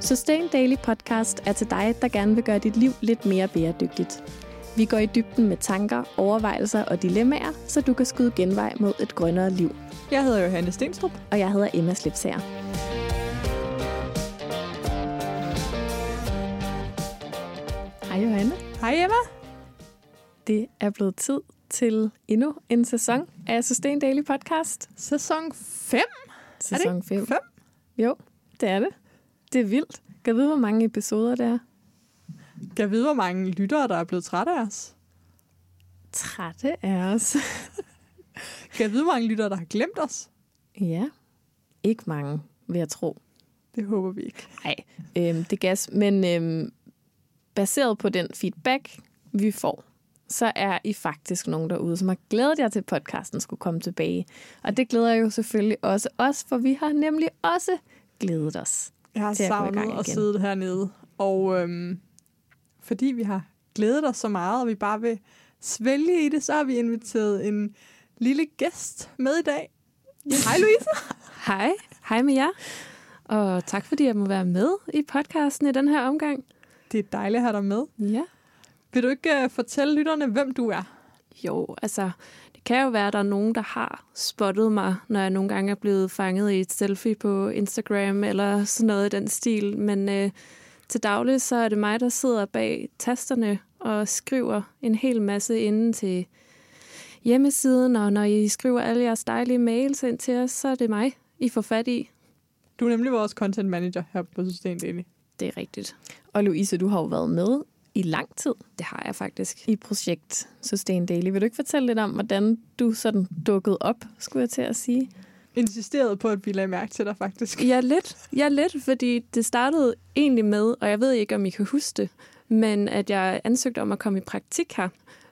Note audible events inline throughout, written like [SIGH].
Sustain Daily Podcast er til dig, der gerne vil gøre dit liv lidt mere bæredygtigt. Vi går i dybden med tanker, overvejelser og dilemmaer, så du kan skyde genvej mod et grønnere liv. Jeg hedder Johanne Stenstrup. Og jeg hedder Emma Slipsager. Hej Johanne. Hej Emma. Det er blevet tid til endnu en sæson af Sustain Daily Podcast. Sæson 5? Sæson 5. 5? Jo, det er det. Det er vildt. Kan vide, hvor mange episoder det er? Kan vide, hvor mange lyttere, der er blevet trætte af os? Trætte af os. [LAUGHS] kan vide, hvor mange lyttere, der har glemt os? Ja, ikke mange, vil jeg tro. Det håber vi ikke. Nej, øhm, det gas. Men øhm, baseret på den feedback, vi får, så er I faktisk nogen derude, som har glædet jer til, at podcasten skulle komme tilbage. Og det glæder jo selvfølgelig også os, for vi har nemlig også glædet os Jeg har at savnet at igen. sidde hernede. Og øhm, fordi vi har glædet os så meget, og vi bare vil svælge i det, så har vi inviteret en lille gæst med i dag. Hej Louise. [LAUGHS] Hej, hej med jer. Og tak fordi jeg må være med i podcasten i den her omgang. Det er dejligt at have dig med. Ja. Vil du ikke uh, fortælle lytterne, hvem du er? Jo, altså, kan jo være, at der er nogen, der har spottet mig, når jeg nogle gange er blevet fanget i et selfie på Instagram eller sådan noget i den stil. Men øh, til daglig, så er det mig, der sidder bag tasterne og skriver en hel masse inden til hjemmesiden. Og når I skriver alle jeres dejlige mails ind til os, så er det mig, I får fat i. Du er nemlig vores content manager her på Sustain Daily. Det er rigtigt. Og Louise, du har jo været med i lang tid Det har jeg faktisk. i projekt Sustain Daily. Vil du ikke fortælle lidt om, hvordan du sådan dukkede op, skulle jeg til at sige? Insisterede på, at vi lagde mærke til dig faktisk. Ja, lidt. Ja, lidt, fordi det startede egentlig med, og jeg ved ikke, om I kan huske det, men at jeg ansøgte om at komme i praktik her.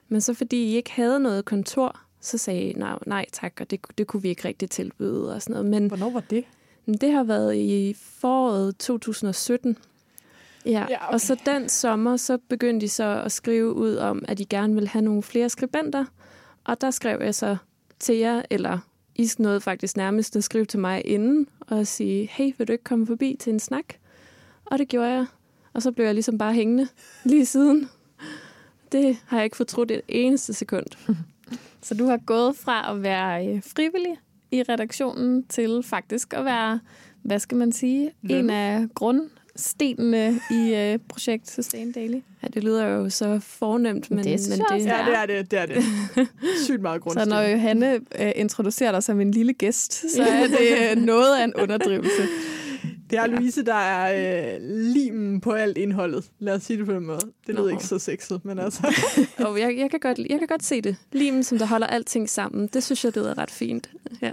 Men så fordi I ikke havde noget kontor, så sagde I nej, nej tak, og det, det kunne vi ikke rigtig tilbyde og sådan noget. Men Hvornår var det? men det har været i foråret 2017. Ja, Ja, okay. og så den sommer, så begyndte de så at skrive ud om, at de gerne ville have nogle flere skribenter. Og der skrev jeg så til jer, eller I nåede faktisk nærmest at skrive til mig inden, og sige, hey, vil du ikke komme forbi til en snak? Og det gjorde jeg. Og så blev jeg ligesom bare hængende lige siden. Det har jeg ikke fortrudt et eneste sekund. [LAUGHS] Så du har gået fra at være øh, frivillig i redaktionen til faktisk at være, hvad skal man sige, Lønnet. en af grundstenene i øh, projekt Sustain Daily. Ja, det lyder jo så fornemt, men Det men også, Ja, det er det. Det er det. [LAUGHS] Sygt meget Så grundstil. når Johanne øh, introducerer dig som en lille gæst, så er det øh, noget af en underdrivelse. [LAUGHS] Det er Louise, der er øh, limen på alt indholdet. Lad os sige det på den måde. Det lyder Nå. ikke så sexet, men altså... [LAUGHS] Og jeg, jeg, kan godt, jeg kan godt se det. Limen, som der holder alting sammen, det synes jeg, det er ret fint. Ja.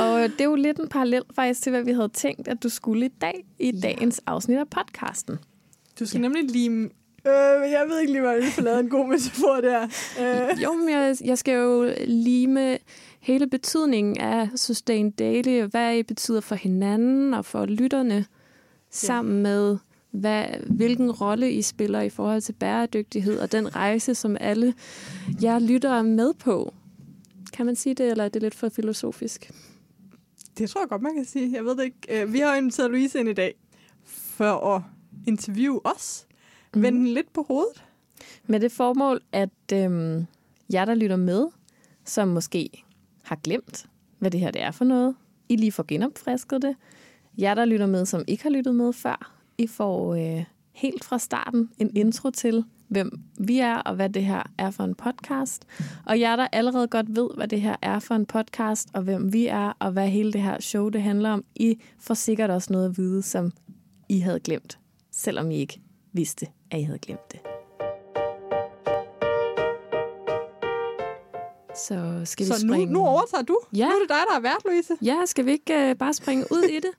Og det er jo lidt en parallel faktisk til, hvad vi havde tænkt, at du skulle i dag, i Ja. dagens afsnit af podcasten. Du skal ja. nemlig lime... Øh, jeg ved ikke lige, hvad jeg vil få lavet en god metafor der. Øh. Jo, men jeg, jeg skal jo lime hele betydningen af Sustain Daily, og hvad I betyder for hinanden og for lytterne, sammen med, hvad, hvilken rolle I spiller i forhold til bæredygtighed og den rejse, som alle jer lyttere er med på. Kan man sige det, eller er det lidt for filosofisk? Det tror jeg godt, man kan sige. Jeg ved det ikke. Øh, vi har jo inviteret Louise ind i dag for at interviewe os. Mm. Vende den lidt på hovedet. Med det formål, at øhm, jer, der lytter med, som måske har glemt, hvad det her det er for noget, I lige får genopfrisket det. Jer, der lytter med, som ikke har lyttet med før, I får øh, helt fra starten en intro til, hvem vi er, og hvad det her er for en podcast. Og jer, der allerede godt ved, hvad det her er for en podcast, og hvem vi er, og hvad hele det her show det handler om, I får sikkert også noget at vide, som I havde glemt, selvom I ikke vidste, at I havde glemt det. Så skal vi Så nu, springe... nu overtager du. Ja. Nu er det dig, der er vært, Louise. Ja, skal vi ikke uh, bare springe ud i det?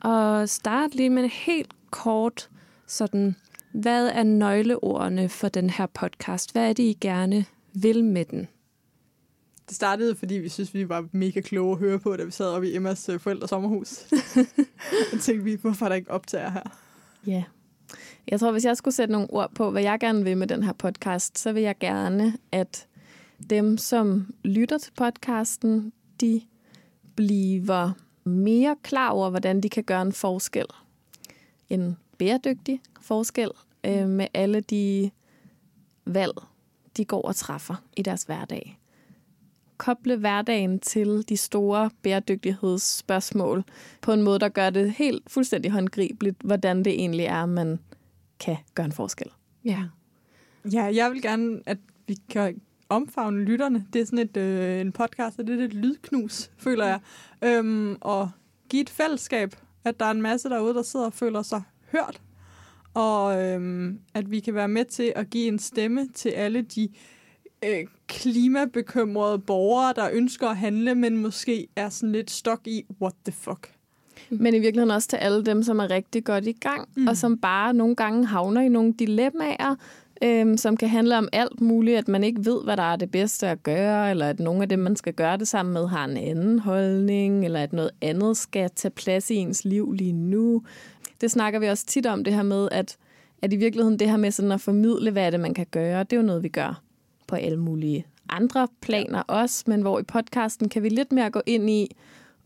Og starte lige med en helt kort sådan, hvad er nøgleordene for den her podcast? Hvad er det, I gerne vil med den? Det startede, fordi vi synes, vi var mega kloge at høre på, da vi sad oppe i Emmas øh, forældres sommerhus. [LAUGHS] Jeg tænkte vi, hvorfor er der ikke optager her? Ja. Jeg tror, hvis jeg skulle sætte nogle ord på, hvad jeg gerne vil med den her podcast, så vil jeg gerne, at dem, som lytter til podcasten, de bliver mere klar over, hvordan de kan gøre en forskel. en bæredygtig forskel øh, med alle de valg, de går og træffer i deres hverdag. Koble hverdagen til de store bæredygtighedsspørgsmål på en måde, der gør det helt fuldstændig håndgribeligt, hvordan det egentlig er, man kan gøre en forskel. Ja. Ja, jeg vil gerne, at vi kan omfavne lytterne. Det er sådan et, øh, en podcast, og det er et lydknus, føler jeg. Øhm, og give et fællesskab, at der er en masse derude, der sidder og føler sig hørt. Og øhm, at vi kan være med til at give en stemme til alle de øh, klimabekymrede borgere, der ønsker at handle, men måske er sådan lidt stok i, what the fuck. Men i virkeligheden også til alle dem, som er rigtig godt i gang, Mm. og som bare nogle gange havner i nogle dilemmaer, øhm, som kan handle om alt muligt, at man ikke ved, hvad der er det bedste at gøre, eller at nogle af dem, man skal gøre det sammen med, har en anden holdning, eller at noget andet skal tage plads i ens liv lige nu. Det snakker vi også tit om, det her med, at, at i virkeligheden det her med sådan at formidle, hvad er det, man kan gøre, det er jo noget, vi gør på alle mulige andre planer også, men hvor i podcasten kan vi lidt mere gå ind i,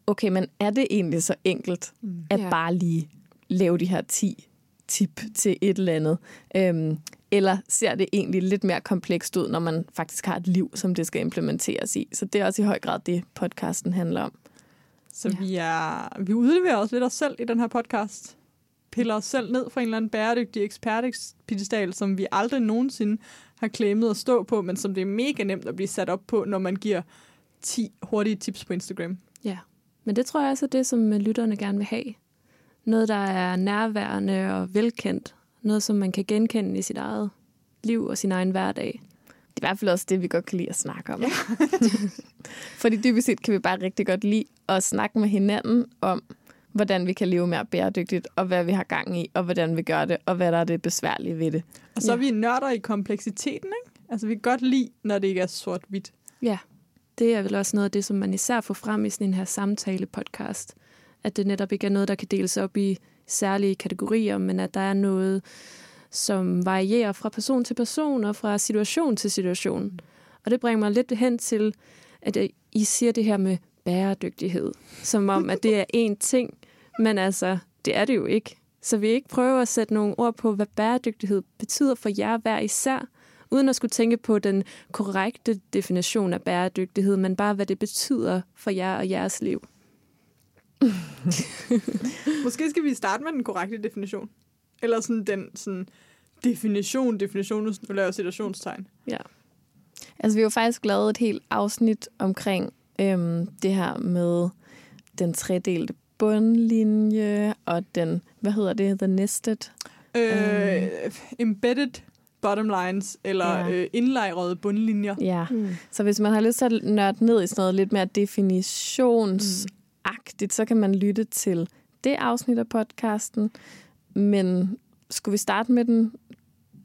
okay, men er det egentlig så enkelt, Mm. at bare lige lave de her 10 tip til et eller andet? Øhm, eller ser det egentlig lidt mere komplekst ud, når man faktisk har et liv, som det skal implementeres i? Så det er også i høj grad det, podcasten handler om. Så Ja. vi, er, vi udleverer os lidt os selv i den her podcast. Piller os selv ned fra en eller anden bæredygtig ekspertpedestal, som vi aldrig nogensinde har klemmet at stå på, men som det er mega nemt at blive sat op på, når man giver 10 hurtige tips på Instagram. Ja, men det tror jeg også er det, som lytterne gerne vil have. Noget, der er nærværende og velkendt. Noget, som man kan genkende i sit eget liv og sin egen hverdag. Det er i hvert fald også det, vi godt kan lide at snakke om. Ja. [LAUGHS] Fordi dybest set kan vi bare rigtig godt lide at snakke med hinanden om, hvordan vi kan leve mere bæredygtigt, og hvad vi har gang i, og hvordan vi gør det, og hvad der er det besværlige ved det. Og så er Ja. vi nørder i kompleksiteten, ikke? Altså, vi kan godt lide, når det ikke er sort-hvidt. Ja, det er vel også noget af det, som man især får frem i sådan en her samtale-podcast. At det netop ikke er noget, der kan deles op i særlige kategorier, men at der er noget, som varierer fra person til person og fra situation til situation. Og det bringer mig lidt hen til, at I siger det her med bæredygtighed, som om, at det er [LAUGHS] én ting, men altså, det er det jo ikke. Så vi ikke prøver at sætte nogle ord på, hvad bæredygtighed betyder for jer hver især, uden at skulle tænke på den korrekte definition af bæredygtighed, men bare hvad det betyder for jer og jeres liv. [LAUGHS] Måske skal vi starte med den korrekte definition. Eller sådan den sådan definition, definition, nu laver jeg situationstegn. Ja. Altså, vi har faktisk lavet et helt afsnit omkring øhm, det her med den tredelte bundlinje, og den, hvad hedder det, the nested? Øh, embedded bottom lines, eller Ja. øh, indlejrede bundlinjer. Ja. Mm. Så hvis man har lyst til at nørde ned i sådan noget lidt mere definitionsagtigt, så kan man lytte til det afsnit af podcasten. Men skulle vi starte med den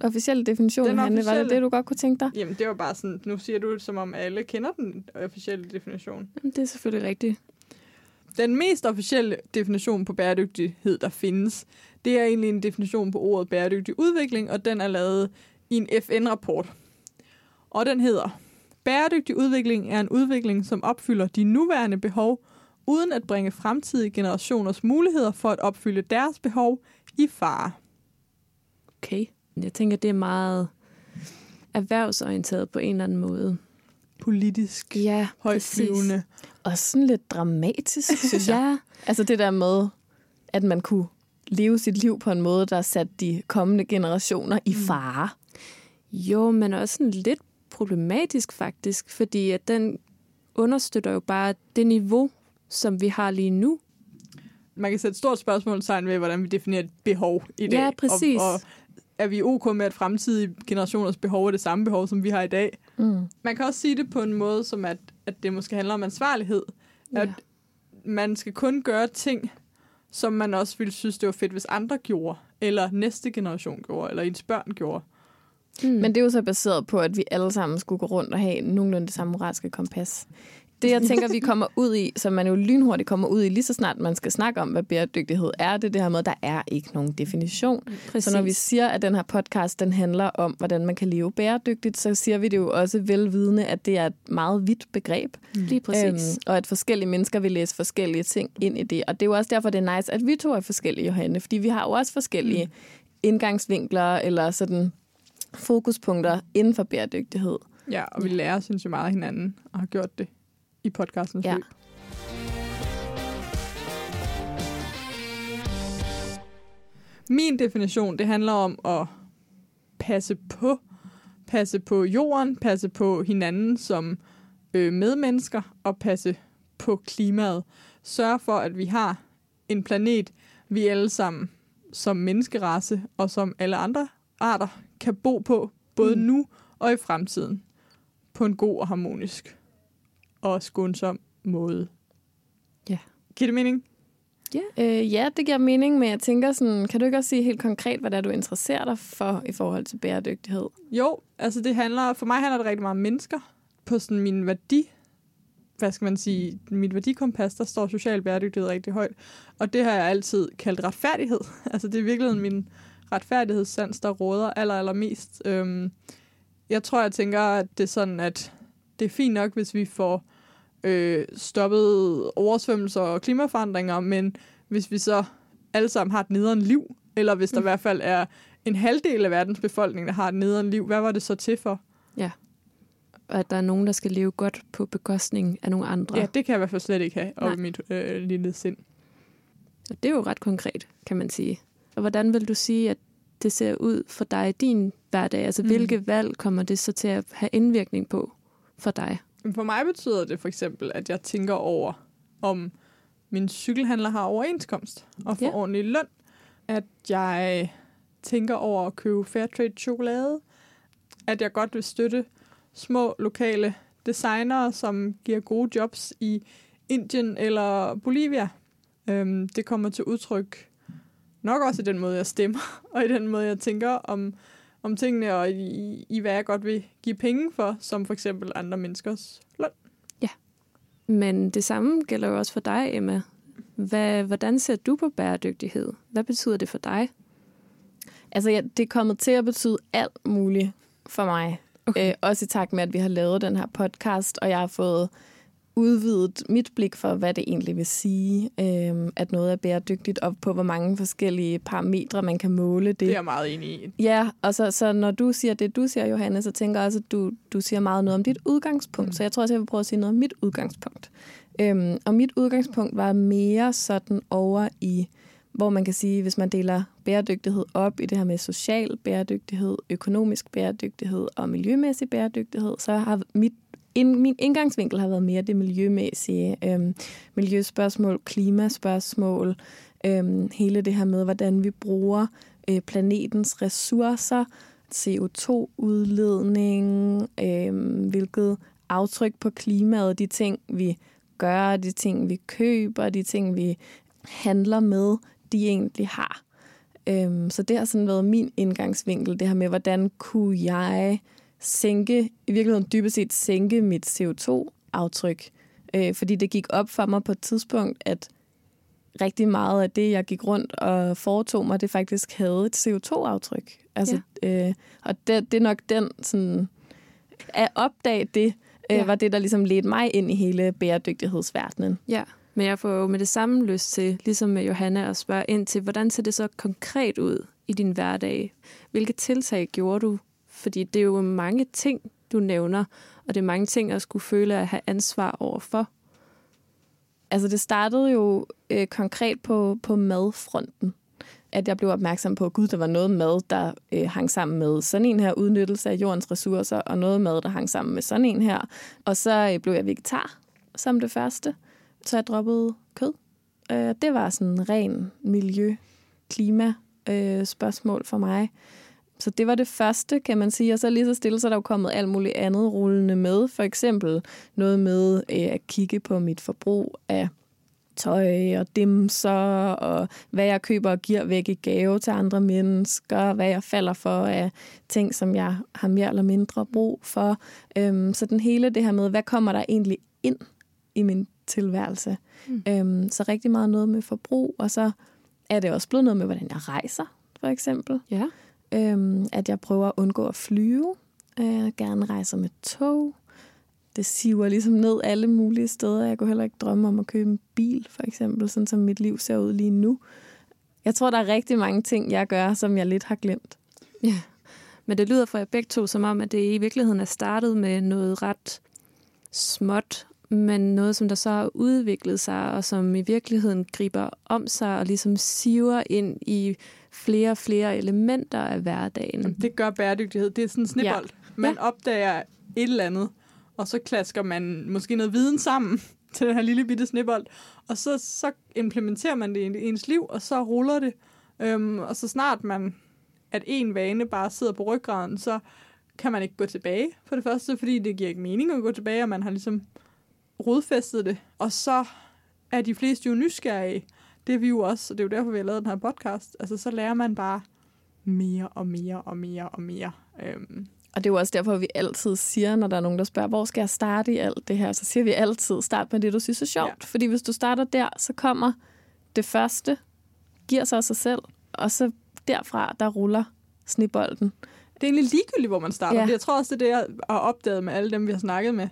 officielle definition, Den Hanne? Var det det, du godt kunne tænke dig? Jamen, det var bare sådan, nu siger du det, som om alle kender den officielle definition. Jamen, det er selvfølgelig rigtigt. Den mest officielle definition på bæredygtighed, der findes, det er egentlig en definition på ordet bæredygtig udvikling, og den er lavet i en FN-rapport. Og den hedder, Bæredygtig udvikling er en udvikling, som opfylder de nuværende behov, uden at bringe fremtidige generationers muligheder for at opfylde deres behov i fare. Okay. Jeg tænker, det er meget erhvervsorienteret på en eller anden måde. Politisk, Ja, højtflyvende. Og sådan lidt dramatisk, [LAUGHS] synes jeg. Ja, Altså det der med, at man kunne leve sit liv på en måde, der satte de kommende generationer i fare. jo, men også sådan lidt problematisk faktisk, fordi at den understøtter jo bare det niveau, som vi har lige nu. Man kan sætte et stort spørgsmålstegn ved, hvordan vi definerer et behov i dag. Ja, præcis. Og, og er vi ok med, at fremtidige generationers behov er det samme behov, som vi har i dag? Mm. Man kan også sige det på en måde, som at, at det måske handler om ansvarlighed. At Ja. man skal kun gøre ting, som man også ville synes, det var fedt, hvis andre gjorde, eller næste generation gjorde, eller ens børn gjorde. Mm. Men det er jo så baseret på, at vi alle sammen skulle gå rundt og have nogenlunde det samme moralske kompas. Det, jeg tænker, vi kommer ud i, som man jo lynhurtigt kommer ud i, lige så snart man skal snakke om, hvad bæredygtighed er, det er det her med, at der er ikke nogen definition. Præcis. Så når vi siger, at den her podcast den handler om, hvordan man kan leve bæredygtigt, så siger vi det jo også velvidende, at det er et meget vidt begreb. Lige præcis. Øhm, og at forskellige mennesker vil læse forskellige ting ind i det. Og det er jo også derfor, det er nice, at vi to er forskellige, Johanne, fordi vi har jo også forskellige mm. indgangsvinkler eller sådan fokuspunkter inden for bæredygtighed. Ja, og vi lærer, synes jeg, meget af hinanden og har gjort det i podcastens ja. løb. Min definition, det handler om at passe på, passe på jorden, passe på hinanden som øh, medmennesker og passe på klimaet. Sørge for, at vi har en planet, vi alle sammen som menneskerace og som alle andre arter kan bo på, både mm. nu og i fremtiden, på en god og harmonisk og skånsom måde. Ja. Giver det mening? Ja. Øh, ja, det giver mening, men jeg tænker sådan, kan du ikke også sige helt konkret, hvad det er, du interesserer dig for i forhold til bæredygtighed? Jo, altså det handler, for mig handler det rigtig meget om mennesker. På sådan min værdi, hvad skal man sige, mit værdikompas, der står social bæredygtighed rigtig højt. Og det har jeg altid kaldt retfærdighed. [LAUGHS] altså det er virkelig min retfærdighedssans, der råder aller, allermest. Øhm, jeg tror, jeg tænker, at det er sådan, at det er fint nok, hvis vi får øh, stoppet oversvømmelser og klimaforandringer, men hvis vi så alle sammen har et nederen liv, eller hvis der mm. i hvert fald er en halvdel af verdens befolkning, der har et nederen liv, hvad var det så til for? Ja. Og at der er nogen, der skal leve godt på bekostning af nogle andre. Ja, det kan jeg i hvert fald slet ikke have over mit øh, lille sind. Og det er jo ret konkret, kan man sige. Og hvordan vil du sige, at det ser ud for dig i din hverdag? Altså, mm. hvilke valg kommer det så til at have indvirkning på for dig? For mig betyder det for eksempel, at jeg tænker over, om min cykelhandler har overenskomst og får ja. ordentlig løn. At jeg tænker over at købe Fairtrade chokolade. At jeg godt vil støtte små lokale designere, som giver gode jobs i Indien eller Bolivia. Øhm, det kommer til udtryk nok også i den måde, jeg stemmer, [LAUGHS] og i den måde, jeg tænker om, om tingene, og i, i hvad jeg godt vil give penge for, som for eksempel andre menneskers løn. Ja, men det samme gælder jo også for dig, Emma. Hvad, hvordan ser du på bæredygtighed? Hvad betyder det for dig? Altså, ja, det er kommet til at betyde alt muligt for mig. Okay. Øh, også i takt med, at vi har lavet den her podcast, og jeg har fået udvidet mit blik for, hvad det egentlig vil sige, øh, at noget er bæredygtigt, og på hvor mange forskellige parametre man kan måle det. Det er jeg meget enig i. Ja, og så, så når du siger det, du siger, Johanne, så tænker jeg også, at du, du siger meget noget om dit udgangspunkt. Mm. Så jeg tror også, jeg vil prøve at sige noget om mit udgangspunkt. Øhm, og mit udgangspunkt var mere sådan over i, hvor man kan sige, hvis man deler bæredygtighed op i det her med social bæredygtighed, økonomisk bæredygtighed og miljømæssig bæredygtighed, så har mit in, min indgangsvinkel har været mere det miljømæssige. Øhm, miljøspørgsmål, klimaspørgsmål, øhm, hele det her med, hvordan vi bruger øh, planetens ressourcer, CO2-udledning, øh, hvilket aftryk på klimaet, de ting, vi gør, de ting, vi køber, de ting, vi handler med, de egentlig har. Øhm, så det har sådan været min indgangsvinkel, det her med, hvordan kunne jeg sænke, i virkeligheden dybest set sænke mit CO2-aftryk. Øh, fordi det gik op for mig på et tidspunkt, at rigtig meget af det, jeg gik rundt og foretog mig, det faktisk havde et CO2-aftryk. Altså, ja. øh, og det, det er nok den, sådan, at opdage det, øh, ja. var det, der ligesom ledte mig ind i hele bæredygtighedsverdenen. Ja, men jeg får jo med det samme lyst til, ligesom med Johanna, at spørge ind til, hvordan ser det så konkret ud i din hverdag? Hvilke tiltag gjorde du fordi det er jo mange ting, du nævner, og det er mange ting, at skulle føle at have ansvar overfor. Altså det startede jo øh, konkret på, på madfronten at jeg blev opmærksom på, at gud, der var noget mad, der øh, hang sammen med sådan en her udnyttelse af jordens ressourcer, og noget mad, der hang sammen med sådan en her. Og så øh, blev jeg vegetar som det første, så jeg droppede kød. Øh, det var sådan ren miljø, klima øh, spørgsmål for mig. Så det var det første, kan man sige. Og så lige så stille, så er der jo kommet alt muligt andet rullende med. For eksempel noget med øh, at kigge på mit forbrug af tøj og dimser, og hvad jeg køber og giver væk i gave til andre mennesker, hvad jeg falder for af ting, som jeg har mere eller mindre brug for. Øhm, så den hele det her med, hvad kommer der egentlig ind i min tilværelse. Mm. Øhm, så rigtig meget noget med forbrug, og så er det også blevet noget med, hvordan jeg rejser, for eksempel. Ja. Øhm, at jeg prøver at undgå at flyve. Øh, Jeg gerne rejser med tog. Det siver ligesom ned alle mulige steder. Jeg kunne heller ikke drømme om at købe en bil, for eksempel, sådan som mit liv ser ud lige nu. Jeg tror, der er rigtig mange ting, jeg gør, som jeg lidt har glemt. Ja, men det lyder for jer begge to som om, at det i virkeligheden er startet med noget ret småt, men noget, som der så har udviklet sig, og som i virkeligheden griber om sig og ligesom siver ind i flere og flere elementer af hverdagen. Det gør bæredygtighed. Det er sådan en snibbold. Ja. Man Ja. opdager et eller andet, og så klasker man måske noget viden sammen [LAUGHS] til den her lille bitte snibbold, og så, så implementerer man det i ens liv, og så ruller det. Øhm, og så snart man, at en vane bare sidder på ryggraden, så kan man ikke gå tilbage for det første, fordi det giver ikke mening at gå tilbage, og man har ligesom rodfæstet det. Og så er de fleste jo nysgerrige. Det er vi jo også, og det er jo derfor, vi har lavet den her podcast. Altså, så lærer man bare mere og mere og mere og mere. Øhm, Og det er jo også derfor, vi altid siger, når der er nogen, der spørger, hvor skal jeg starte i alt det her? Så siger vi altid, start med det, du synes er sjovt. Ja. Fordi hvis du starter der, så kommer det første, giver sig af sig selv, og så derfra, der ruller snibolden. det er egentlig ligegyldigt, hvor man starter. Ja. Jeg tror også, det er det, jeg har opdaget med alle dem, vi har snakket med.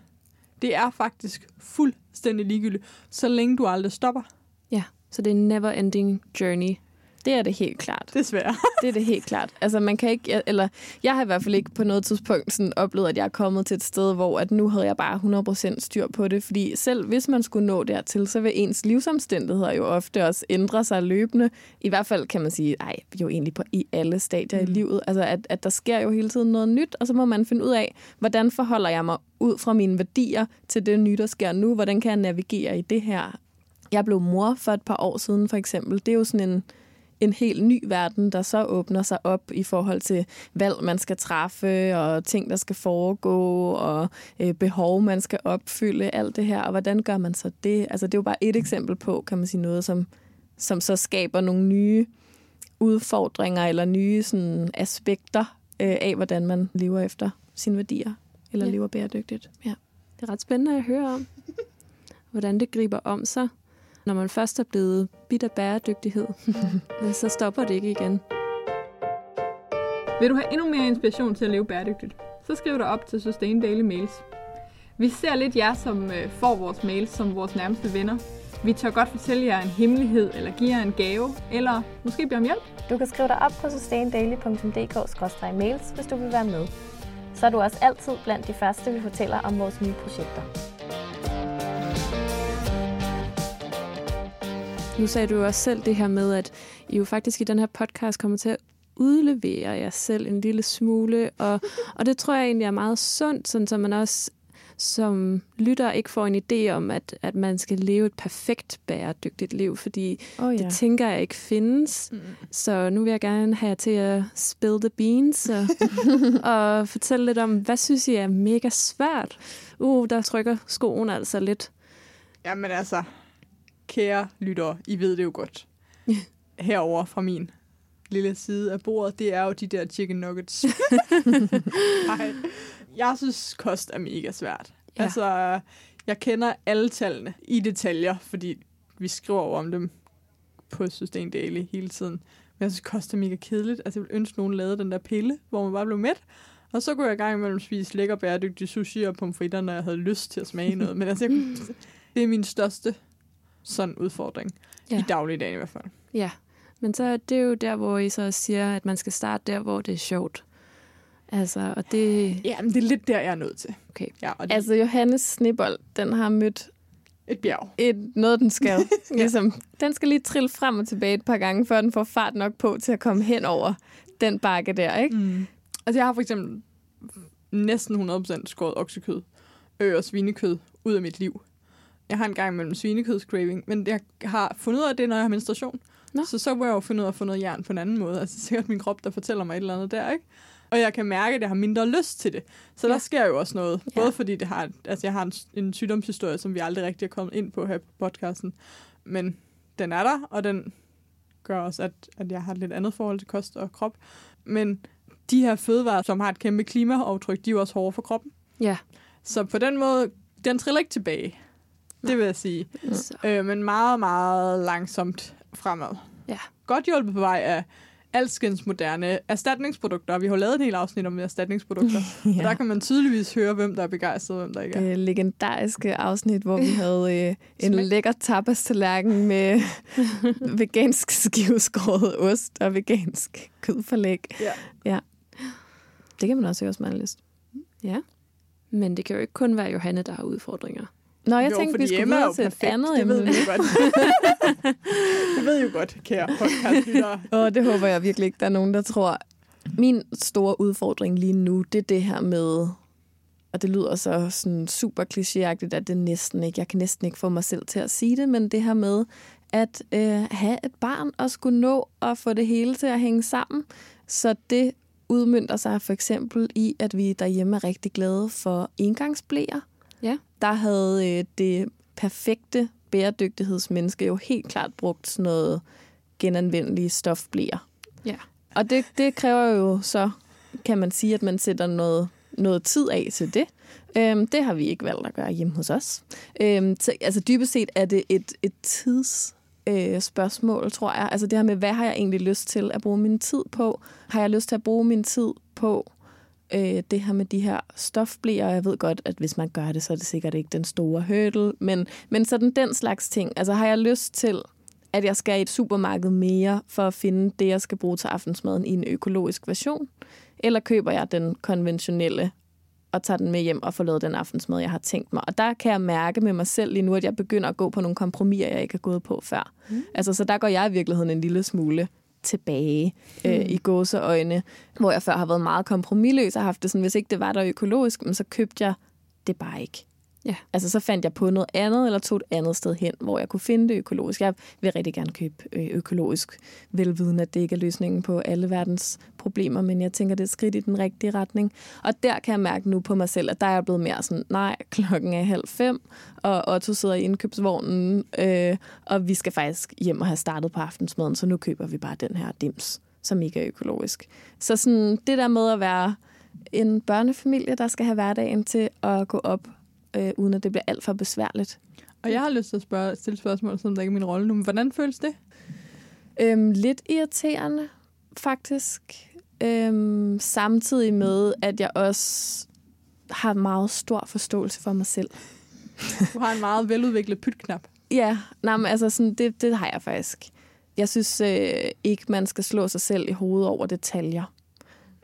Det er faktisk fuldstændig ligegyldigt, så længe du aldrig stopper. Ja, så det er en never-ending journey. Det er det helt klart. Desværre. Det er det helt klart. Altså man kan ikke, eller jeg har i hvert fald ikke på noget tidspunkt sådan oplevet, at jeg er kommet til et sted, hvor at nu havde jeg bare 100% styr på det. Fordi selv hvis man skulle nå dertil, så vil ens livsomstændigheder jo ofte også ændre sig løbende. I hvert fald kan man sige, ej, jo egentlig på i alle stadier mm. i livet. Altså at, at der sker jo hele tiden noget nyt, og så må man finde ud af, hvordan forholder jeg mig ud fra mine værdier til det nye, der sker nu? Hvordan kan jeg navigere i det her? Jeg blev mor for et par år siden, for eksempel. Det er jo sådan en en helt ny verden, der så åbner sig op i forhold til valg, man skal træffe, og ting, der skal foregå, og øh, behov, man skal opfylde, alt det her. Og hvordan gør man så det? Altså, det er jo bare et eksempel på, kan man sige, noget, som, som så skaber nogle nye udfordringer, eller nye sådan, aspekter øh, af, hvordan man lever efter sine værdier, eller Ja. lever bæredygtigt. Ja. Det er ret spændende at høre om, hvordan det griber om sig. Når man først er blevet bidt af bæredygtighed, [LAUGHS] så stopper det ikke igen. Vil du have endnu mere inspiration til at leve bæredygtigt, så skriv dig op til Sustain Daily Mails. Vi ser lidt jer, som øh, får vores mails som vores nærmeste venner. Vi tør godt fortælle jer en hemmelighed, eller give jer en gave, eller måske bede om hjælp. Du kan skrive dig op på sustaindaily.dk-mails, hvis du vil være med. Så er du også altid blandt de første, vi fortæller om vores nye projekter. Nu sagde du jo også selv det her med, at I jo faktisk i den her podcast kommer til at udlevere jer selv en lille smule, og, og det tror jeg egentlig er meget sundt, sådan så man også som lytter ikke får en idé om, at, at man skal leve et perfekt bæredygtigt liv, fordi Oh, det tænker jeg ikke findes. Mm. Så nu vil jeg gerne have jer til at spill the beans og, [LAUGHS] og fortælle lidt om, hvad synes I er mega svært? Uh, der trykker skoen altså lidt. Jamen altså, kære lyttere, I ved det jo godt. [LAUGHS] Herover fra min lille side af bordet, det er jo de der chicken nuggets. [LAUGHS] Nej, jeg synes, kost er mega svært. Ja. Altså, jeg kender alle tallene i detaljer, fordi vi skriver over om dem på Sustain Daily hele tiden. Men jeg synes, kost er mega kedeligt. Altså, jeg ville ønske, nogen lavede den der pille, hvor man bare blev mæt. Og så kunne jeg i gang imellem spise lækker bæredygtig sushi og pomfritter, når jeg havde lyst til at smage noget. Men altså, jeg, kunne- [LAUGHS] det er min største sådan udfordring. Ja. Ja. I dagligdagen i hvert fald. Ja, men så er det jo der, hvor I så siger, at man skal starte der, hvor det er sjovt. Altså, og det... Ja, men det er lidt der, jeg er nødt til. Okay. Ja, og det Altså, Johannes Snebold, den har mødt et bjerg. et, noget, den skal. [LAUGHS] ligesom, den skal lige trille frem og tilbage et par gange, før den får fart nok på til at komme hen over den bakke der, ikke? Mm. Altså, jeg har for eksempel næsten 100% skåret oksekød øh, og svinekød ud af mit liv. Jeg har en gang mellem svinekødscraving, men jeg har fundet ud af det, når jeg har menstruation. Nå. Så så må jeg jo finde ud af at få noget jern på en anden måde. Altså sikkert min krop, der fortæller mig et eller andet der, ikke? Og jeg kan mærke, at jeg har mindre lyst til det. Så ja. Der sker jo også noget. Ja. Både fordi det har, altså jeg har en, en sygdomshistorie, som vi aldrig rigtig er kommet ind på her på podcasten. Men den er der, og den gør også, at, at jeg har et lidt andet forhold til kost og krop. Men de her fødevarer, som har et kæmpe klimaaftryk, de er jo også hårde for kroppen. Ja, Så på den måde, den triller ikke tilbage. Det vil jeg sige. Så. Øh, men meget, meget langsomt fremad. Ja. Godt hjulpet på vej af alskens moderne erstatningsprodukter. Vi har lavet en hel afsnit om erstatningsprodukter. ja. [LAUGHS] Og der kan man tydeligvis høre, hvem der er begejstret, og hvem der ikke er. Det legendariske afsnit, hvor vi havde øh, [LAUGHS] en lækker tapas-tallerken med [LAUGHS] vegansk skiveskåret ost og vegansk kødforlæg. Ja. ja. Det kan man også høre, hvis man har lyst. Men det kan jo ikke kun være Johanne, der har udfordringer. Nå, jeg jo, tænkte, vi skulle Emma er videre til et andet det ved emne. vi jo godt. [LAUGHS] det ved jo godt, kære podcastlyttere. Og det håber jeg virkelig ikke, der er nogen, der tror. Min store udfordring lige nu, det er det her med, og det lyder så sådan super klichéagtigt, at det næsten ikke, jeg kan næsten ikke få mig selv til at sige det, men det her med at øh, have et barn og skulle nå at få det hele til at hænge sammen. Så det udmyndter sig for eksempel i, at vi derhjemme er rigtig glade for engangsblæer. Ja. Der havde øh, det perfekte bæredygtighedsmenneske jo helt klart brugt sådan noget genanvendelige stofblæer. Ja. Og det, det kræver jo så, kan man sige, at man sætter noget, noget tid af til det. Øhm, det har vi ikke valgt at gøre hjemme hos os. Øhm, så, altså dybest set er det et, et tids øh, spørgsmål, tror jeg. Altså det her med, hvad har jeg egentlig lyst til at bruge min tid på? Har jeg lyst til at bruge min tid på øh, det her med de her stofblæer? Og jeg ved godt, at hvis man gør det, så er det sikkert ikke den store hurdle. Men, men sådan den slags ting. Altså har jeg lyst til at jeg skal i et supermarked mere for at finde det, jeg skal bruge til aftensmaden i en økologisk version? Eller køber jeg den konventionelle og tager den med hjem og får lavet den aftensmad, jeg har tænkt mig? Og der kan jeg mærke med mig selv lige nu, at jeg begynder at gå på nogle kompromiser, jeg ikke har gået på før. Mm. Altså, så der går jeg i virkeligheden en lille smule tilbage øh, i gåseøjne, hvor jeg før har været meget kompromilløs og haft det sådan, hvis ikke det var der økologisk, men så købte jeg det bare ikke. Ja. Altså så fandt jeg på noget andet, eller tog et andet sted hen, hvor jeg kunne finde det økologisk. Jeg vil rigtig gerne købe øh, økologisk, velviden at det ikke er løsningen på alle verdens problemer, men jeg tænker, det er et skridt i den rigtige retning. Og der kan jeg mærke nu på mig selv, at der er jeg blevet mere sådan, nej, klokken er halv fem, og Otto sidder i indkøbsvognen, øh, og vi skal faktisk hjem og have startet på aftensmaden, så nu køber vi bare den her dims, som ikke er økologisk. Så sådan det der med at være en børnefamilie, der skal have hverdagen til at gå op øh, uden at det bliver alt for besværligt. Og jeg har lyst til at spørge, stille spørgsmål, som der ikke er min rolle nu. Men hvordan føles det? Øhm, lidt irriterende, faktisk. Øhm, samtidig med, at jeg også har meget stor forståelse for mig selv. Du har en meget veludviklet pytknap. Ja, nej, men altså sådan, det, det har jeg faktisk. Jeg synes øh, ikke, man skal slå sig selv i hovedet over detaljer.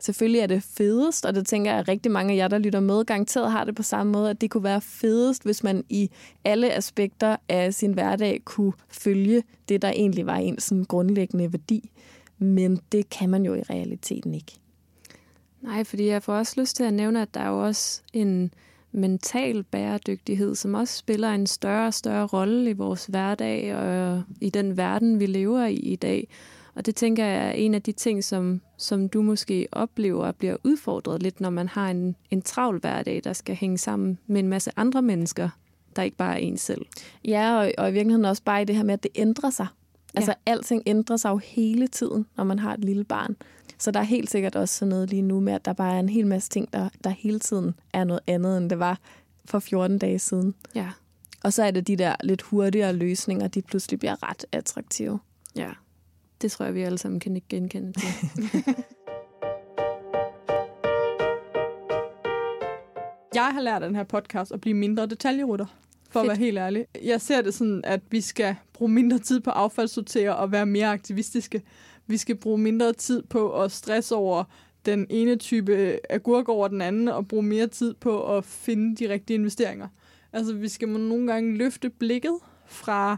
Selvfølgelig er det fedest, og det tænker jeg, at rigtig mange af jer, der lytter med, garanteret har det på samme måde, at det kunne være fedest, hvis man i alle aspekter af sin hverdag kunne følge det, der egentlig var en sådan grundlæggende værdi. Men det kan man jo i realiteten ikke. Nej, fordi jeg får også lyst til at nævne, at der er jo også en mental bæredygtighed, som også spiller en større og større rolle i vores hverdag og i den verden, vi lever i i dag. Og det tænker jeg er en af de ting, som, som du måske oplever bliver udfordret lidt, når man har en, en travl hverdag, der skal hænge sammen med en masse andre mennesker, der ikke bare er en selv. Ja, og, og i virkeligheden også bare i det her med, at det ændrer sig. Altså, ja. alting ændrer sig jo hele tiden, når man har et lille barn. Så der er helt sikkert også sådan noget lige nu med, at der bare er en hel masse ting, der, der hele tiden er noget andet, end det var for 14 dage siden. Ja. Og så er det de der lidt hurtigere løsninger, de pludselig bliver ret attraktive. Ja. Det tror jeg, vi alle sammen kan ikke genkende til. [LAUGHS] Jeg har lært af den her podcast at blive mindre detaljerutter, for Fedt. at være helt ærlig. Jeg ser det sådan, at vi skal bruge mindre tid på affaldssortere og være mere aktivistiske. Vi skal bruge mindre tid på at stresse over den ene type agurk over den anden, og bruge mere tid på at finde de rigtige investeringer. Altså, vi skal nogle gange løfte blikket fra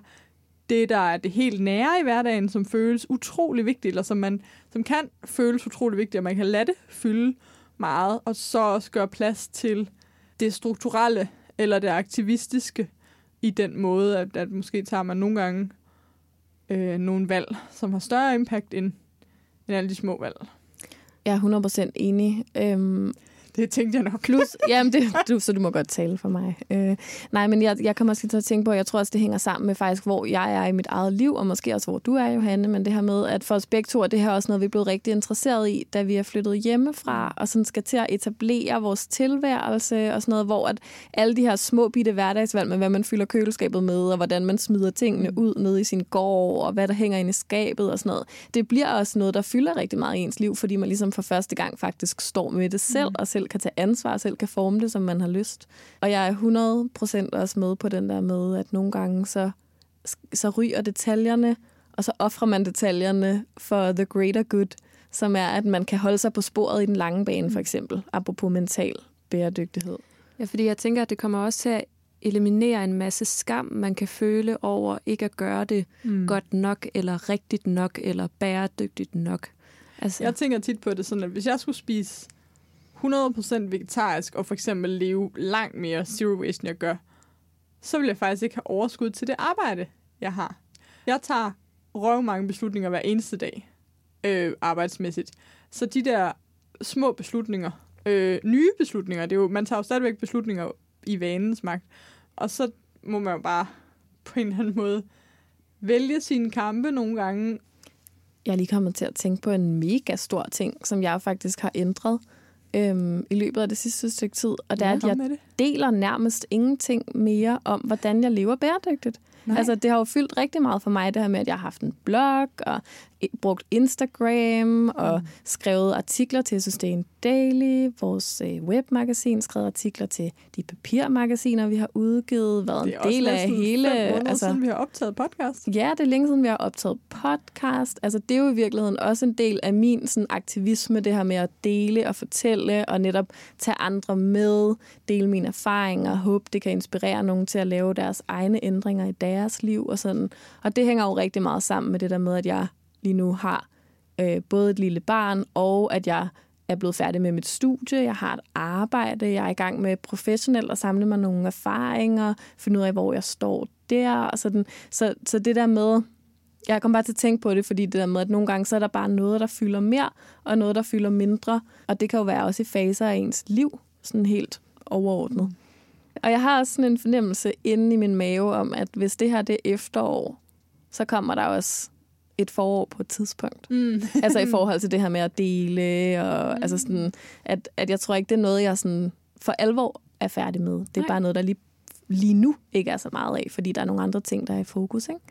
det, der er det helt nære i hverdagen, som føles utrolig vigtigt, eller som, man, som kan føles utrolig vigtigt, og man kan lade det fylde meget, og så også gøre plads til det strukturelle eller det aktivistiske i den måde, at, at måske tager man nogle gange øh, nogle valg, som har større impact end, end alle de små valg. Jeg er 100% enig. Øhm, det tænkte jeg nok. Plus, [LAUGHS] jamen det, du, så du må godt tale for mig. Øh, nej, men jeg, jeg kommer også til at tænke på, at jeg tror også, det hænger sammen med faktisk, hvor jeg er i mit eget liv, og måske også, hvor du er, Johanne, men det her med, at for os begge to, er det her også noget, vi er blevet rigtig interesseret i, da vi er flyttet hjemmefra, og sådan skal til at etablere vores tilværelse, og sådan noget, hvor at alle de her små bitte hverdagsvalg med, hvad man fylder køleskabet med, og hvordan man smider tingene ud ned i sin gård, og hvad der hænger inde i skabet og sådan noget, det bliver også noget, der fylder rigtig meget i ens liv, fordi man ligesom for første gang faktisk står med det selv, og selv kan tage ansvar, og selv kan forme det, som man har lyst. Og jeg er 100% også med på den der med, at nogle gange så, så ryger detaljerne, og så offrer man detaljerne for the greater good, som er, at man kan holde sig på sporet i den lange bane, for eksempel, apropos mental bæredygtighed. Ja, fordi jeg tænker, at det kommer også til at eliminere en masse skam, man kan føle over ikke at gøre det mm. godt nok, eller rigtigt nok, eller bæredygtigt nok. Altså. Jeg tænker tit på det sådan, at hvis jeg skulle spise 100% vegetarisk, og for eksempel leve langt mere zero waste, end jeg gør, så vil jeg faktisk ikke have overskud til det arbejde, jeg har. Jeg tager røv mange beslutninger hver eneste dag, øh, arbejdsmæssigt. Så de der små beslutninger, øh, nye beslutninger, det er jo, man tager jo stadigvæk beslutninger i vanens magt, og så må man jo bare på en eller anden måde vælge sine kampe nogle gange. Jeg er lige kommet til at tænke på en mega stor ting, som jeg faktisk har ændret øhm, i løbet af det sidste stykke tid, og det er, at jeg deler nærmest ingenting mere om, hvordan jeg lever bæredygtigt. Nej. Altså, det har jo fyldt rigtig meget for mig, det her med, at jeg har haft en blog, og brugt Instagram, og mm. skrevet artikler til Sustain Daily, vores øh, webmagasin, skrevet artikler til de papirmagasiner, vi har udgivet, været en del af hele... Det er altså, siden, vi har optaget podcast. Ja, det er længe siden, vi har optaget podcast. Altså, det er jo i virkeligheden også en del af min sådan, aktivisme, det her med at dele og fortælle, og netop tage andre med, dele mine erfaringer, og håbe, det kan inspirere nogen til at lave deres egne ændringer i deres liv og sådan. Og det hænger jo rigtig meget sammen med det der med, at jeg lige nu har øh, både et lille barn, og at jeg er blevet færdig med mit studie, jeg har et arbejde, jeg er i gang med professionelt at samle mig nogle erfaringer, finde ud af, hvor jeg står der. Og sådan. Så, så det der med, jeg kommer bare til at tænke på det, fordi det der med, at nogle gange så er der bare noget, der fylder mere, og noget, der fylder mindre. Og det kan jo være også i faser af ens liv, sådan helt overordnet. Og jeg har også sådan en fornemmelse inde i min mave om, at hvis det her det er efterår, så kommer der også et forår på et tidspunkt. Mm. [LAUGHS] altså i forhold til det her med at dele, og mm. altså sådan, at, at jeg tror ikke, det er noget, jeg sådan for alvor er færdig med. Det er Nej. bare noget, der lige, lige nu ikke er så meget af, fordi der er nogle andre ting, der er i fokus. Ikke?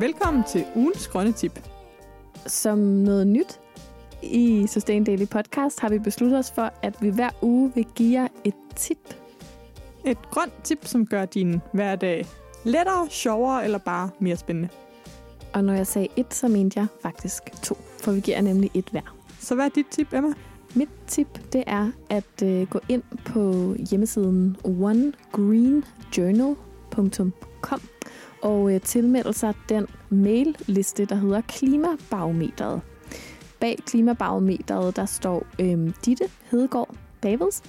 Velkommen til ugens grønne tip. Som noget nyt i Sustain Daily Podcast har vi besluttet os for, at vi hver uge vil give jer et tip. Et grønt tip, som gør din hverdag lettere, sjovere eller bare mere spændende. Og når jeg sagde et, så mente jeg faktisk to, for vi giver nemlig et hver. Så hvad er dit tip, Emma? Mit tip, det er at øh, gå ind på hjemmesiden onegreenjournal.com og øh, tilmelde sig den mailliste, der hedder Klimabarometeret. Bag Klimabarometeret, der står øh, Ditte Hedegaard Davids,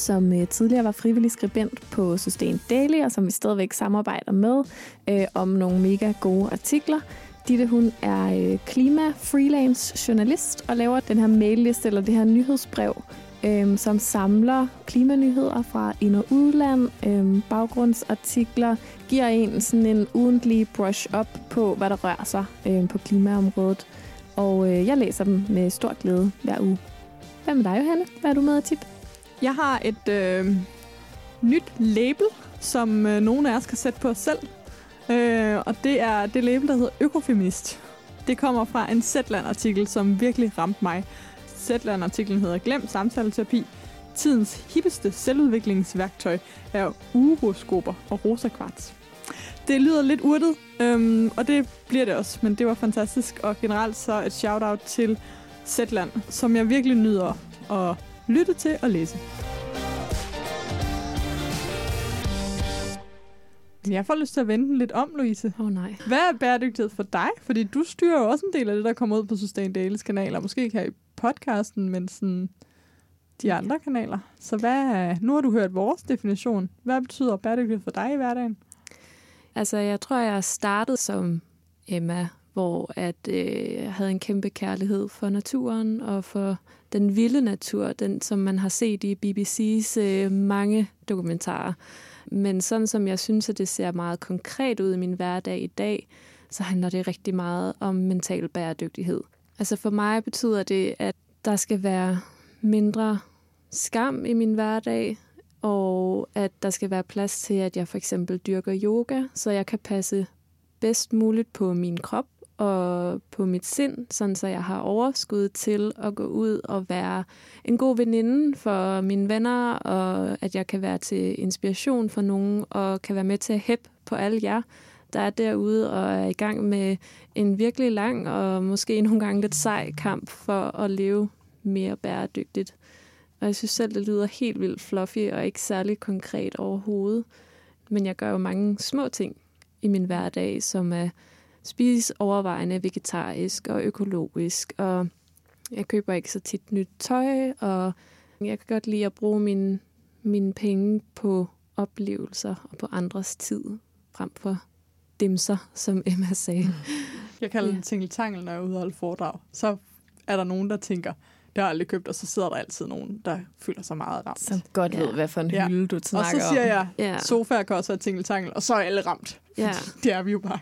som øh, tidligere var frivillig skribent på Sustain Daily, og som vi stadigvæk samarbejder med øh, om nogle mega gode artikler. Ditte, hun er øh, klima-freelance journalist og laver den her mailliste eller det her nyhedsbrev, øh, som samler klimanyheder fra ind- og udland, øh, baggrundsartikler, giver en sådan en ugentlig brush-up på, hvad der rører sig øh, på klimaområdet. Og øh, jeg læser dem med stor glæde hver uge. Hvad med dig, Johanne? Hvad er du med at tip? Jeg har et øh, nyt label, som øh, nogle af os kan sætte på os selv. Øh, og det er det label, der hedder Økofeminist. Det kommer fra en Zetland-artikel, som virkelig ramte mig. Zetland-artiklen hedder Glem samtaleterapi. Tidens hippeste selvudviklingsværktøj er uroskoper og rosa kvarts. Det lyder lidt urtet, øhm, og det bliver det også, men det var fantastisk. Og generelt så et shout-out til Zetland, som jeg virkelig nyder at lytte til og læse. Jeg får lyst til at vente lidt om, Louise. Åh oh, nej. Hvad er bæredygtighed for dig? Fordi du styrer jo også en del af det, der kommer ud på Sustain Daily's kanaler. Måske ikke her i podcasten, men sådan de andre kanaler. Så hvad, nu har du hørt vores definition. Hvad betyder bæredygtighed for dig i hverdagen? Altså, jeg tror, jeg startede som Emma hvor at, øh, jeg havde en kæmpe kærlighed for naturen og for den vilde natur, den som man har set i BBC's øh, mange dokumentarer. Men sådan som jeg synes, at det ser meget konkret ud i min hverdag i dag, så handler det rigtig meget om mental bæredygtighed. Altså for mig betyder det, at der skal være mindre skam i min hverdag, og at der skal være plads til, at jeg for eksempel dyrker yoga, så jeg kan passe bedst muligt på min krop og på mit sind, sådan så jeg har overskud til at gå ud og være en god veninde for mine venner, og at jeg kan være til inspiration for nogen, og kan være med til at hæppe på alle jer, der er derude og er i gang med en virkelig lang og måske nogle gange lidt sej kamp for at leve mere bæredygtigt. Og jeg synes selv, det lyder helt vildt fluffy og ikke særlig konkret overhovedet. Men jeg gør jo mange små ting i min hverdag, som er spise overvejende vegetarisk og økologisk, og jeg køber ikke så tit nyt tøj, og jeg kan godt lide at bruge mine, mine penge på oplevelser og på andres tid, frem for dimser, som [LAUGHS] Emma sagde. Jeg kalder Ja. tingeltangel, når jeg er ude og holde foredrag. Så er der nogen, der tænker, det har jeg aldrig købt, og så sidder der altid nogen, der føler sig meget ramt. Som godt Ja. ved, hvad for en Ja. hylde du og snakker så siger om. jeg, Ja. sofaer kan også være tingeltangel, og så er alle ramt. Ja. [LAUGHS] Det er vi jo bare.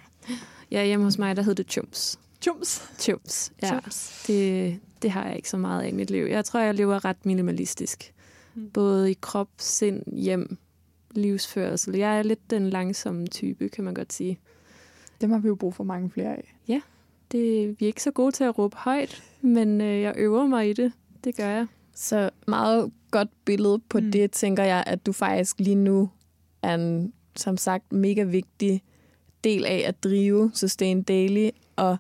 Ja, hjemme hos mig, der hed det chums. Chums. Chums, ja. Chums. Det, det har jeg ikke så meget af i mit liv. Jeg tror, jeg lever ret minimalistisk. Mm. Både i krop, sind, hjem, livsførsel. Jeg er lidt den langsomme type, kan man godt sige. Dem har vi jo brug for mange flere af. Det, vi er ikke så gode til at råbe højt, men øh, jeg øver mig i det. Det gør jeg. Så meget godt billede på mm. det, tænker jeg, at du faktisk lige nu er en, som sagt, mega vigtig del af at drive Sustain Daily. Og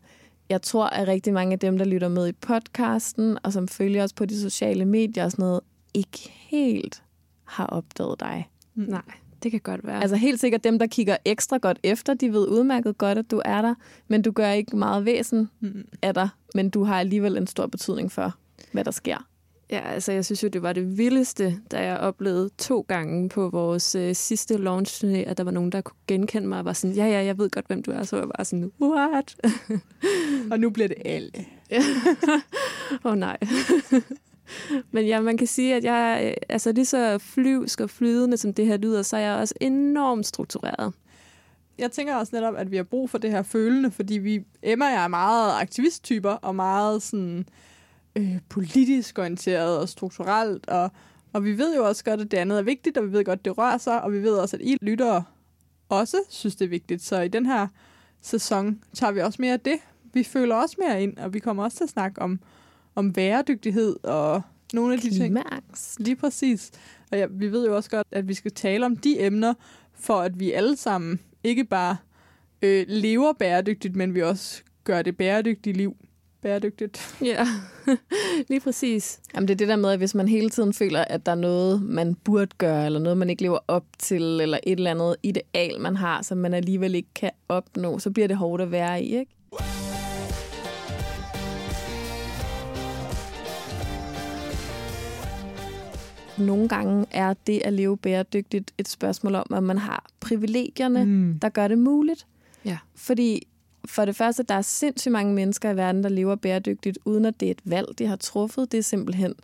jeg tror, at rigtig mange af dem, der lytter med i podcasten, og som følger os på de sociale medier og sådan noget, ikke helt har opdaget dig. Nej, det kan godt være. Altså helt sikkert dem, der kigger ekstra godt efter, de ved udmærket godt, at du er der, men du gør ikke meget væsen Mm. af dig, men du har alligevel en stor betydning for, hvad der sker. Ja, altså jeg synes jo, det var det vildeste, da jeg oplevede to gange på vores øh, sidste launch at der var nogen, der kunne genkende mig og var sådan, ja, ja, jeg ved godt, hvem du er. Så var jeg bare sådan, what? [LAUGHS] Og nu bliver det alle. [LAUGHS] Åh oh, nej. [LAUGHS] Men ja, man kan sige, at jeg øh, altså lige så flyvsk og flydende, som det her lyder, så er jeg også enormt struktureret. Jeg tænker også netop, at vi har brug for det her følende, fordi vi, Emma og jeg er meget aktivisttyper, og meget sådan, øh, politisk orienteret og strukturelt, og, og vi ved jo også godt, at det andet er vigtigt, og vi ved godt, at det rører sig, og vi ved også, at I lyttere også synes, det er vigtigt. Så i den her sæson tager vi også mere af det. Vi føler også mere ind, og vi kommer også til at snakke om, om bæredygtighed og nogle af de ting. Klimaangst. Lige præcis. Og ja, vi ved jo også godt, at vi skal tale om de emner, for at vi alle sammen ikke bare øh, lever bæredygtigt, men vi også gør det bæredygtige liv bæredygtigt. Ja, [LAUGHS] lige præcis. Jamen det er det der med, at hvis man hele tiden føler, at der er noget, man burde gøre, eller noget, man ikke lever op til, eller et eller andet ideal, man har, som man alligevel ikke kan opnå, så bliver det hårdt at være i, ikke? Nogle gange er det at leve bæredygtigt et spørgsmål om, at man har privilegierne, Mm. der gør det muligt. Ja. Fordi for det første, der er sindssygt mange mennesker i verden, der lever bæredygtigt, uden at det er et valg, de har truffet. Det er simpelthen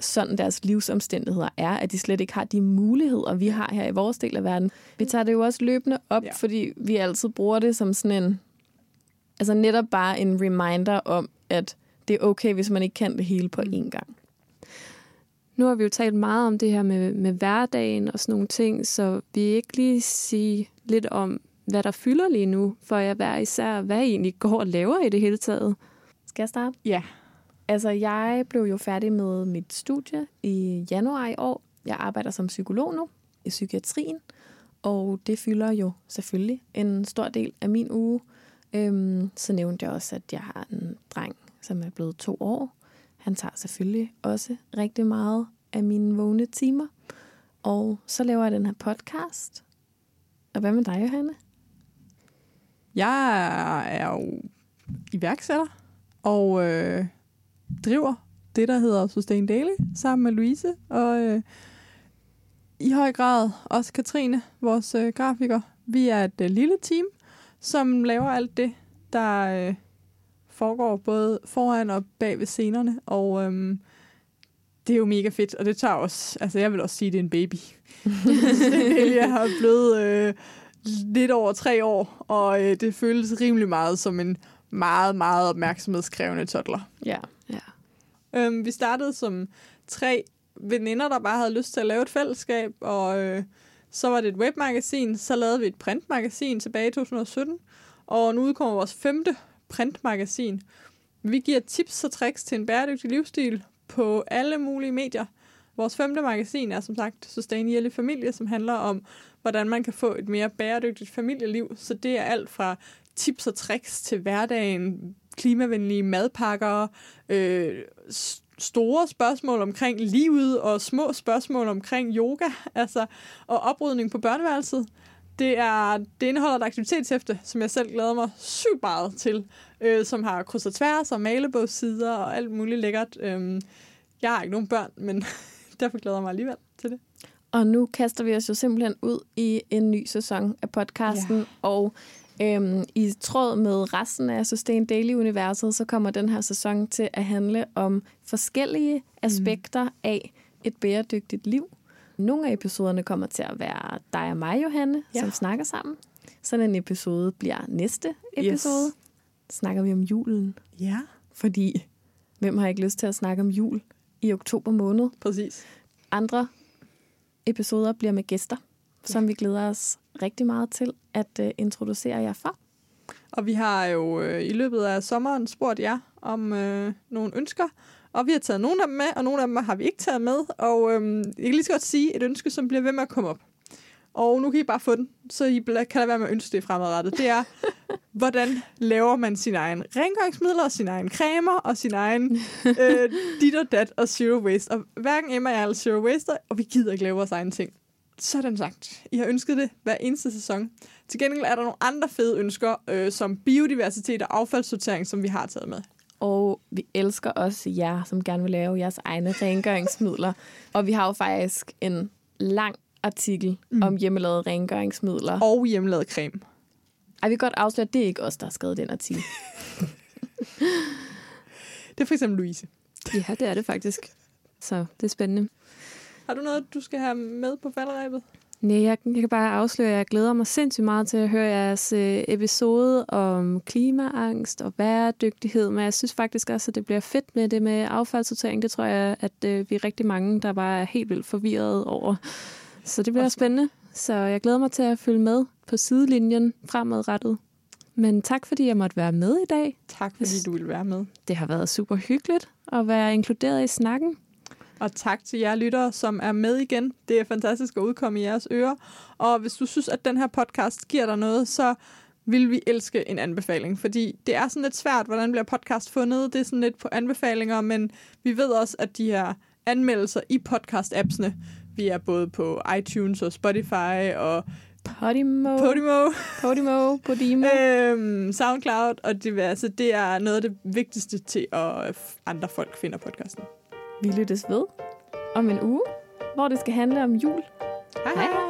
sådan deres livsomstændigheder er, at de slet ikke har de muligheder, vi har her i vores del af verden. Vi tager det jo også løbende op, Ja. fordi vi altid bruger det som sådan en, altså netop bare en reminder om, at det er okay, hvis man ikke kan det hele på én gang. Nu har vi jo talt meget om det her med, med hverdagen og sådan nogle ting, så vi ikke lige sige lidt om, hvad der fylder lige nu, for jeg hver især, hvad I egentlig går og laver i det hele taget. Skal jeg starte? Ja. Altså, jeg blev jo færdig med mit studie i januar i år. Jeg arbejder som psykolog nu i psykiatrien, og det fylder jo selvfølgelig en stor del af min uge. Øhm, så nævnte jeg også, at jeg har en dreng, som er blevet to år. Han tager selvfølgelig også rigtig meget af mine vågne timer. Og så laver jeg den her podcast. Og hvad med dig, Johanne? Jeg er jo iværksætter og øh, driver det, der hedder Sustain Daily, sammen med Louise. Og øh, i høj grad også Katrine, vores øh, grafiker. Vi er et øh, lille team, som laver alt det, der øh, foregår både foran og bag ved scenerne, og øh, det er jo mega fedt, og det tager også, altså jeg vil også sige, det er en baby. [LAUGHS] jeg har blevet øh, lidt over tre år, og øh, det føles rimelig meget som en meget, meget opmærksomhedskrævende toddler. Ja. Ja. Øhm, vi startede som tre veninder, der bare havde lyst til at lave et fællesskab, og øh, så var det et webmagasin, så lavede vi et printmagasin tilbage i 2017, og nu udkommer vores femte printmagasin. Vi giver tips og tricks til en bæredygtig livsstil på alle mulige medier. Vores femte magasin er som sagt Sustain Familie, som handler om, hvordan man kan få et mere bæredygtigt familieliv. Så det er alt fra tips og tricks til hverdagen, klimavenlige madpakker, øh, store spørgsmål omkring livet og små spørgsmål omkring yoga, altså og oprydning på børneværelset. Det, er, det indeholder et aktivitetshæfte, som jeg selv glæder mig sygt meget til, øh, som har kryds og tværs og malebogssider og alt muligt lækkert. Øh, jeg har ikke nogen børn, men [LAUGHS] derfor glæder jeg mig alligevel til det. Og nu kaster vi os jo simpelthen ud i en ny sæson af podcasten, ja. og øhm, i tråd med resten af Sustain Daily-universet, så kommer den her sæson til at handle om forskellige aspekter mm. af et bæredygtigt liv. Nogle af episoderne kommer til at være dig og mig, Johanne, ja. som snakker sammen. Sådan en episode bliver næste episode. Yes. Snakker vi om julen. Ja. Fordi, hvem har ikke lyst til at snakke om jul i oktober måned? Præcis. Andre episoder bliver med gæster, ja. som vi glæder os rigtig meget til at uh, introducere jer for. Og vi har jo øh, i løbet af sommeren spurgt jer om øh, nogle ønsker, og vi har taget nogle af dem med, og nogle af dem har vi ikke taget med. Og øh, jeg kan lige så godt sige et ønske, som bliver ved med at komme op. Og nu kan I bare få den, så I kan da være med at ønske det fremadrettet. Det er, hvordan laver man sin egen rengøringsmidler, og sin egen cremer, og sin egen [LAUGHS] øh, dit og dat og zero waste. Og hverken Emma og jeg er zero waste, og vi gider ikke lave vores egen ting. Sådan sagt. I har ønsket det hver eneste sæson. Til gengæld er der nogle andre fede ønsker, øh, som biodiversitet og affaldssortering, som vi har taget med. Og vi elsker også jer, som gerne vil lave jeres egne rengøringsmidler. Og vi har jo faktisk en lang artikel mm. om hjemmelavede rengøringsmidler. Og hjemmelavet creme. Ej, vi kan godt afsløre, at det er ikke os, der har skrevet den artikel. [LAUGHS] [LAUGHS] det er for eksempel Louise. Ja, det er det faktisk. Så det er spændende. Har du noget, du skal have med på falderæbet? Nej, jeg, jeg kan bare afsløre, at jeg glæder mig sindssygt meget til at høre jeres øh, episode om klimaangst og bæredygtighed, men jeg synes faktisk også, at det bliver fedt med det med affaldssortering. Det tror jeg, at øh, vi er rigtig mange, der bare er helt vildt forvirret over. Så det bliver også spændende. Så jeg glæder mig til at følge med på sidelinjen fremadrettet. Men tak, fordi jeg måtte være med i dag. Tak, fordi du ville være med. Det har været super hyggeligt at være inkluderet i snakken. Og tak til jer lyttere, som er med igen. Det er fantastisk at udkomme i jeres ører. Og hvis du synes, at den her podcast giver dig noget, så vil vi elske en anbefaling. Fordi det er sådan lidt svært, hvordan bliver podcast fundet. Det er sådan lidt på anbefalinger, men vi ved også, at de her anmeldelser i podcast-appsene, vi er både på iTunes og Spotify og Podimo. Podimo. Podimo. Podimo. [LAUGHS] øhm, SoundCloud og diverse. Det er noget af det vigtigste til, at andre folk finder podcasten. Vi lyttes ved om en uge, hvor det skal handle om jul. Hej hej. Hej.